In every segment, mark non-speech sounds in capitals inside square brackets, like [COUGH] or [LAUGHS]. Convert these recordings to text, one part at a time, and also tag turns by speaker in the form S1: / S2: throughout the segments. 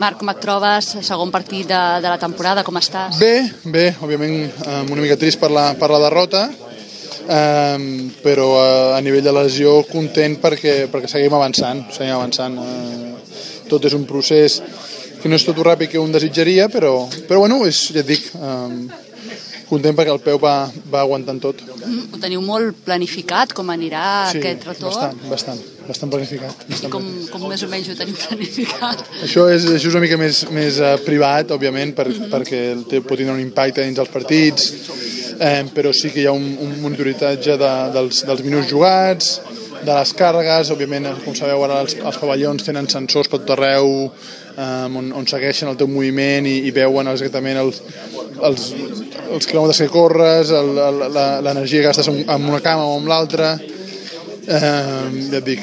S1: Marc, com et trobes? Segon partit de, de la temporada, com estàs?
S2: Bé, bé, òbviament eh, una mica trist per la, per la derrota, eh, però eh, a nivell de lesió content perquè, perquè seguim avançant, seguim avançant. Eh, tot és un procés que no és tot ràpid que un desitjaria, però, però bueno, és, ja et dic, eh, content perquè el peu va, va aguantant tot.
S1: Mm, ho teniu molt planificat, com anirà
S2: sí,
S1: aquest retorn?
S2: bastant, bastant, bastant planificat.
S1: I
S2: Bastant
S1: com,
S2: planificat.
S1: com més o menys ho teniu [LAUGHS] planificat?
S2: Això és, això és una mica més, més uh, privat, òbviament, per, perquè el té, pot tenir un impacte dins els partits, eh, però sí que hi ha un, un monitoratge de, dels, dels minuts jugats, de les càrregues, òbviament, com sabeu, ara els, els pavellons tenen sensors per tot arreu, eh, on, on segueixen el teu moviment i, i veuen exactament els, els, els quilòmetres que corres, l'energia que gastes amb una cama o amb l'altra, eh, ja et dic,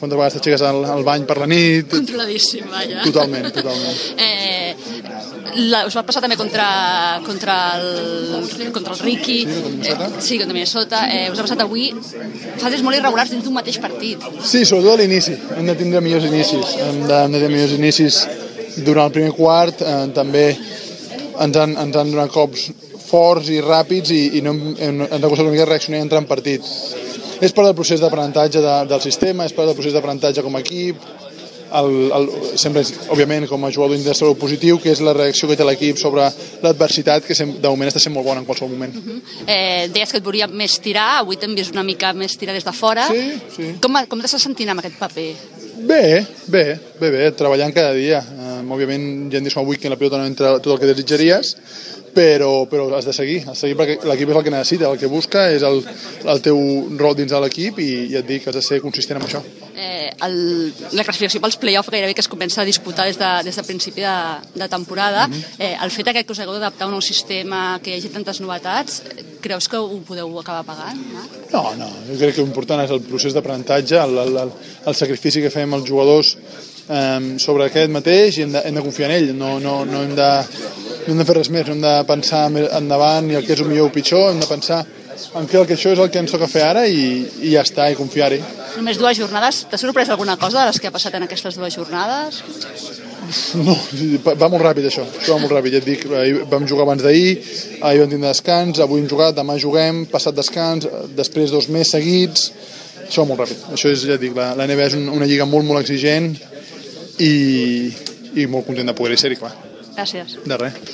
S2: quantes vegades t'aixeques al, al bany per la nit,
S1: Controladíssim, vaja.
S2: Totalment, totalment. [LAUGHS]
S1: Eh, la, us va passar també contra, contra, el, contra el Ricky.
S2: Sí, contra Minnesota.
S1: Eh, sí, contra Minnesota. Eh, us ha passat avui fases molt irregulars dins d'un mateix partit.
S2: Sí, sobretot a l'inici. Hem de tindre millors inicis. Hem de, hem de tenir millors inicis durant el primer quart. Eh, també ens han, ens han donat cops forts i ràpids i, i no hem, hem, ens ha costat una mica reaccionar i entrar en partit. És part del procés d'aprenentatge de, del sistema, és part del procés d'aprenentatge com a equip, el, el, sempre és, òbviament, com a jugador de salut positiu, que és la reacció que té l'equip sobre l'adversitat, que sem, de moment està sent molt bona en qualsevol moment.
S1: Eh, deies que et volia més tirar, avui t'hem vist una mica més tirar des de fora.
S2: Sí, sí.
S1: Com, com t'estàs sentint amb aquest paper?
S2: Bé, bé, bé, bé, treballant cada dia. Òbviament ja hem dit avui que la pilota no entra tot el que desitjaries, però, però has de seguir, has de seguir perquè l'equip és el que necessita, el que busca és el, el teu rol dins de l'equip i ja et dic que has de ser consistent amb això.
S1: Eh, el, la classificació pels play-off gairebé que es comença a disputar des de, des de principi de, de temporada. eh, el fet que us hagueu d'adaptar a un nou sistema, que hi hagi tantes novetats, creus que ho podeu acabar pagant? No?
S2: No, no, jo crec que l'important és el procés d'aprenentatge, el, el, el, el sacrifici que fem els jugadors um, sobre aquest mateix i hem de, hem de confiar en ell, no, no, no, hem de, no hem de fer res més, no hem de pensar endavant ni el que és el millor o pitjor, hem de pensar en que, el que això és el que ens toca fer ara i, i ja està, i confiar-hi.
S1: Només dues jornades. T'ha sorprès alguna cosa de les que ha passat en aquestes dues jornades?
S2: No, va molt ràpid això, això va molt ràpid, ja et dic, vam jugar abans d'ahir, ahir vam tindre descans, avui hem jugat, demà juguem, passat descans, després dos més seguits, això va molt ràpid, això és, ja et dic, la, la NBA és un- una lliga molt, molt exigent i, i molt content de poder-hi ser-hi, clar,
S1: Gràcies.
S2: de res.